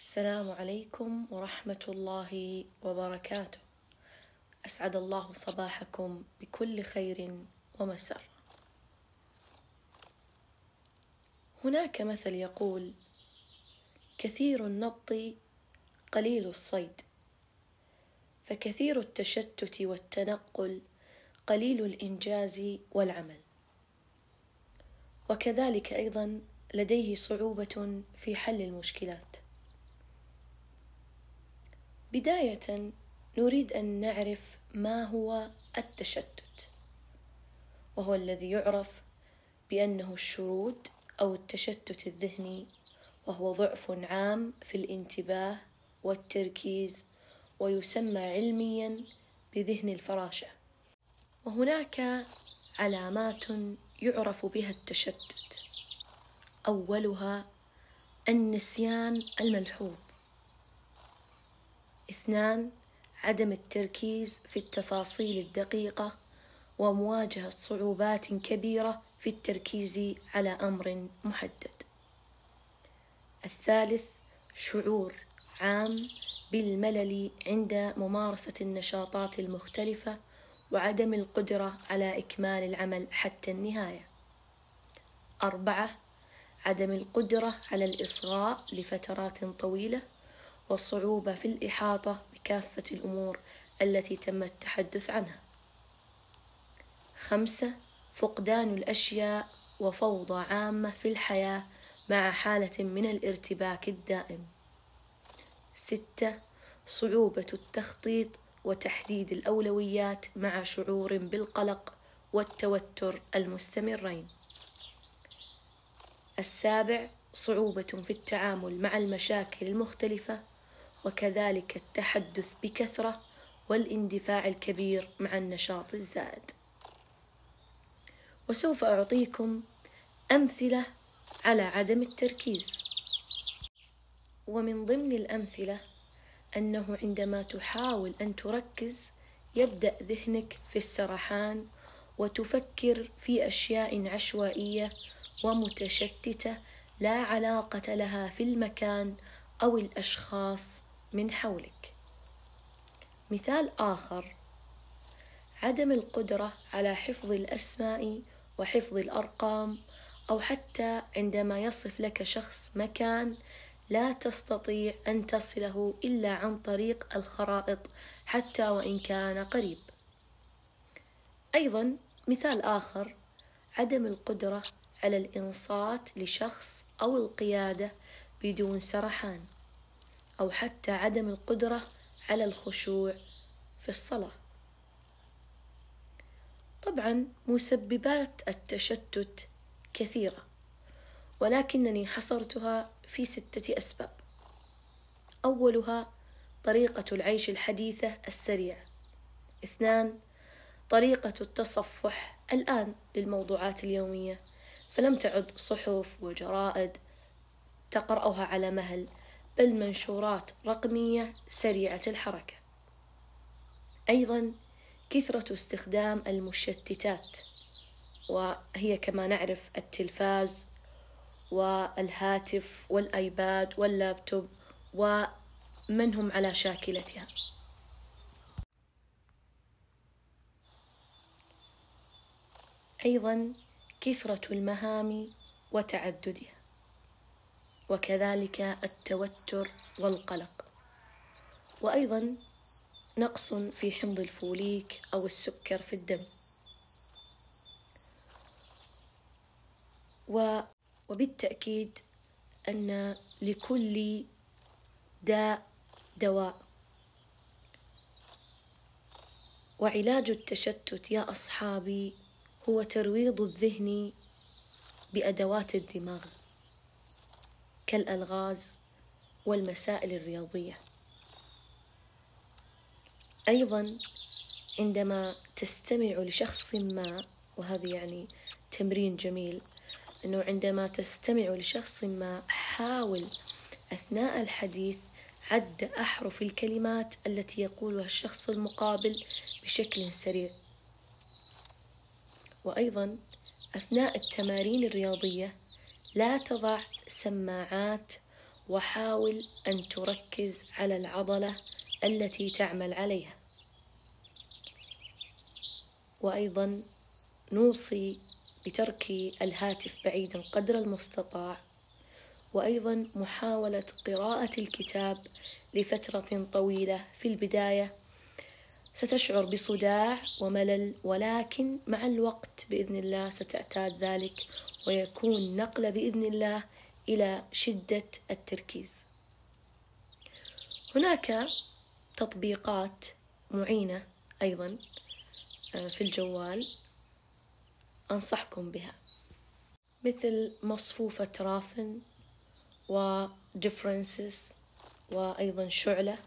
السلام عليكم ورحمة الله وبركاته. أسعد الله صباحكم بكل خير ومسر. هناك مثل يقول كثير النط قليل الصيد فكثير التشتت والتنقل قليل الإنجاز والعمل. وكذلك أيضا لديه صعوبة في حل المشكلات. بداية نريد أن نعرف ما هو التشتت وهو الذي يعرف بأنه الشرود أو التشتت الذهني وهو ضعف عام في الانتباه والتركيز ويسمى علميا بذهن الفراشة. وهناك علامات يعرف بها التشتت. أولها النسيان الملحوظ. اثنان عدم التركيز في التفاصيل الدقيقة ومواجهة صعوبات كبيرة في التركيز على أمر محدد. الثالث شعور عام بالملل عند ممارسة النشاطات المختلفة وعدم القدرة على إكمال العمل حتى النهاية. أربعة عدم القدرة على الإصغاء لفترات طويلة والصعوبة في الإحاطة بكافة الأمور التي تم التحدث عنها. خمسة فقدان الأشياء وفوضى عامة في الحياة مع حالة من الارتباك الدائم. ستة صعوبة التخطيط وتحديد الأولويات مع شعور بالقلق والتوتر المستمرين. السابع صعوبة في التعامل مع المشاكل المختلفة وكذلك التحدث بكثرة والاندفاع الكبير مع النشاط الزائد. وسوف أعطيكم أمثلة على عدم التركيز. ومن ضمن الأمثلة أنه عندما تحاول أن تركز يبدأ ذهنك في السرحان وتفكر في أشياء عشوائية ومتشتتة لا علاقة لها في المكان أو الأشخاص من حولك مثال آخر عدم القدرة على حفظ الأسماء وحفظ الأرقام أو حتى عندما يصف لك شخص مكان لا تستطيع أن تصله إلا عن طريق الخرائط حتى وإن كان قريب. أيضا مثال آخر عدم القدرة على الإنصات لشخص أو القيادة بدون سرحان. أو حتى عدم القدرة على الخشوع في الصلاة. طبعا مسببات التشتت كثيرة، ولكنني حصرتها في ستة أسباب. أولها طريقة العيش الحديثة السريعة. اثنان طريقة التصفح الآن للموضوعات اليومية، فلم تعد صحف وجرائد تقرأها على مهل بل منشورات رقمية سريعة الحركة. أيضا كثرة استخدام المشتتات وهي كما نعرف التلفاز والهاتف والآيباد واللابتوب ومن هم على شاكلتها. أيضا كثرة المهام وتعددها. وكذلك التوتر والقلق. وأيضا نقص في حمض الفوليك أو السكر في الدم. وبالتأكيد أن لكل داء دواء. وعلاج التشتت يا أصحابي هو ترويض الذهن بأدوات الدماغ. كالألغاز والمسائل الرياضية. أيضا عندما تستمع لشخص ما وهذا يعني تمرين جميل أنه عندما تستمع لشخص ما حاول أثناء الحديث عد أحرف الكلمات التي يقولها الشخص المقابل بشكل سريع. وأيضا أثناء التمارين الرياضية لا تضع سماعات وحاول أن تركز على العضلة التي تعمل عليها. وأيضا نوصي بترك الهاتف بعيدا قدر المستطاع. وأيضا محاولة قراءة الكتاب لفترة طويلة في البداية. ستشعر بصداع وملل ولكن مع الوقت بإذن الله ستعتاد ذلك ويكون نقلة بإذن الله إلى شدة التركيز. هناك تطبيقات معينة أيضا آه، في الجوال أنصحكم بها. مثل مصفوفة رافن وديفرنسز وأيضا شعلة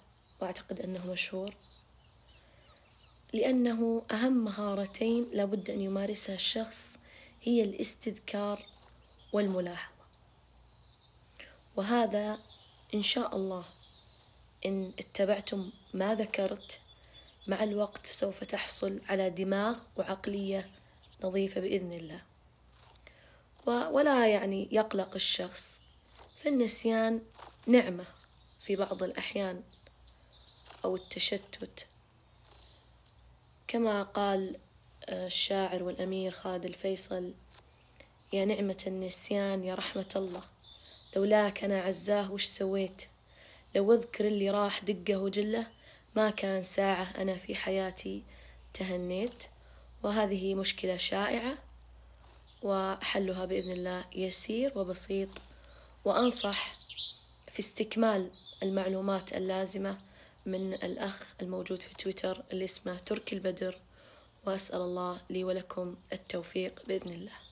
وأعتقد أنه مشهور. لأنه أهم مهارتين لابد أن يمارسها الشخص هي الاستذكار والملاحظة. وهذا إن شاء الله. إن اتبعتم ما ذكرت مع الوقت سوف تحصل على دماغ وعقلية نظيفة بإذن الله. ولا يعني يقلق الشخص فالنسيان نعمة في بعض الأحيان أو التشتت. كما قال آه، الشاعر والأمير خالد الفيصل يا نعمة النسيان يا رحمة الله. لولاك أنا عزاه وش سويت؟ لو أذكر اللي راح دقه وجله ما كان ساعة أنا في حياتي تهنيت. وهذه مشكلة شائعة وحلها بإذن الله يسير وبسيط. وأنصح في استكمال المعلومات اللازمة من الأخ الموجود في تويتر اللي اسمه تركي البدر. وأسأل الله لي ولكم التوفيق بإذن الله.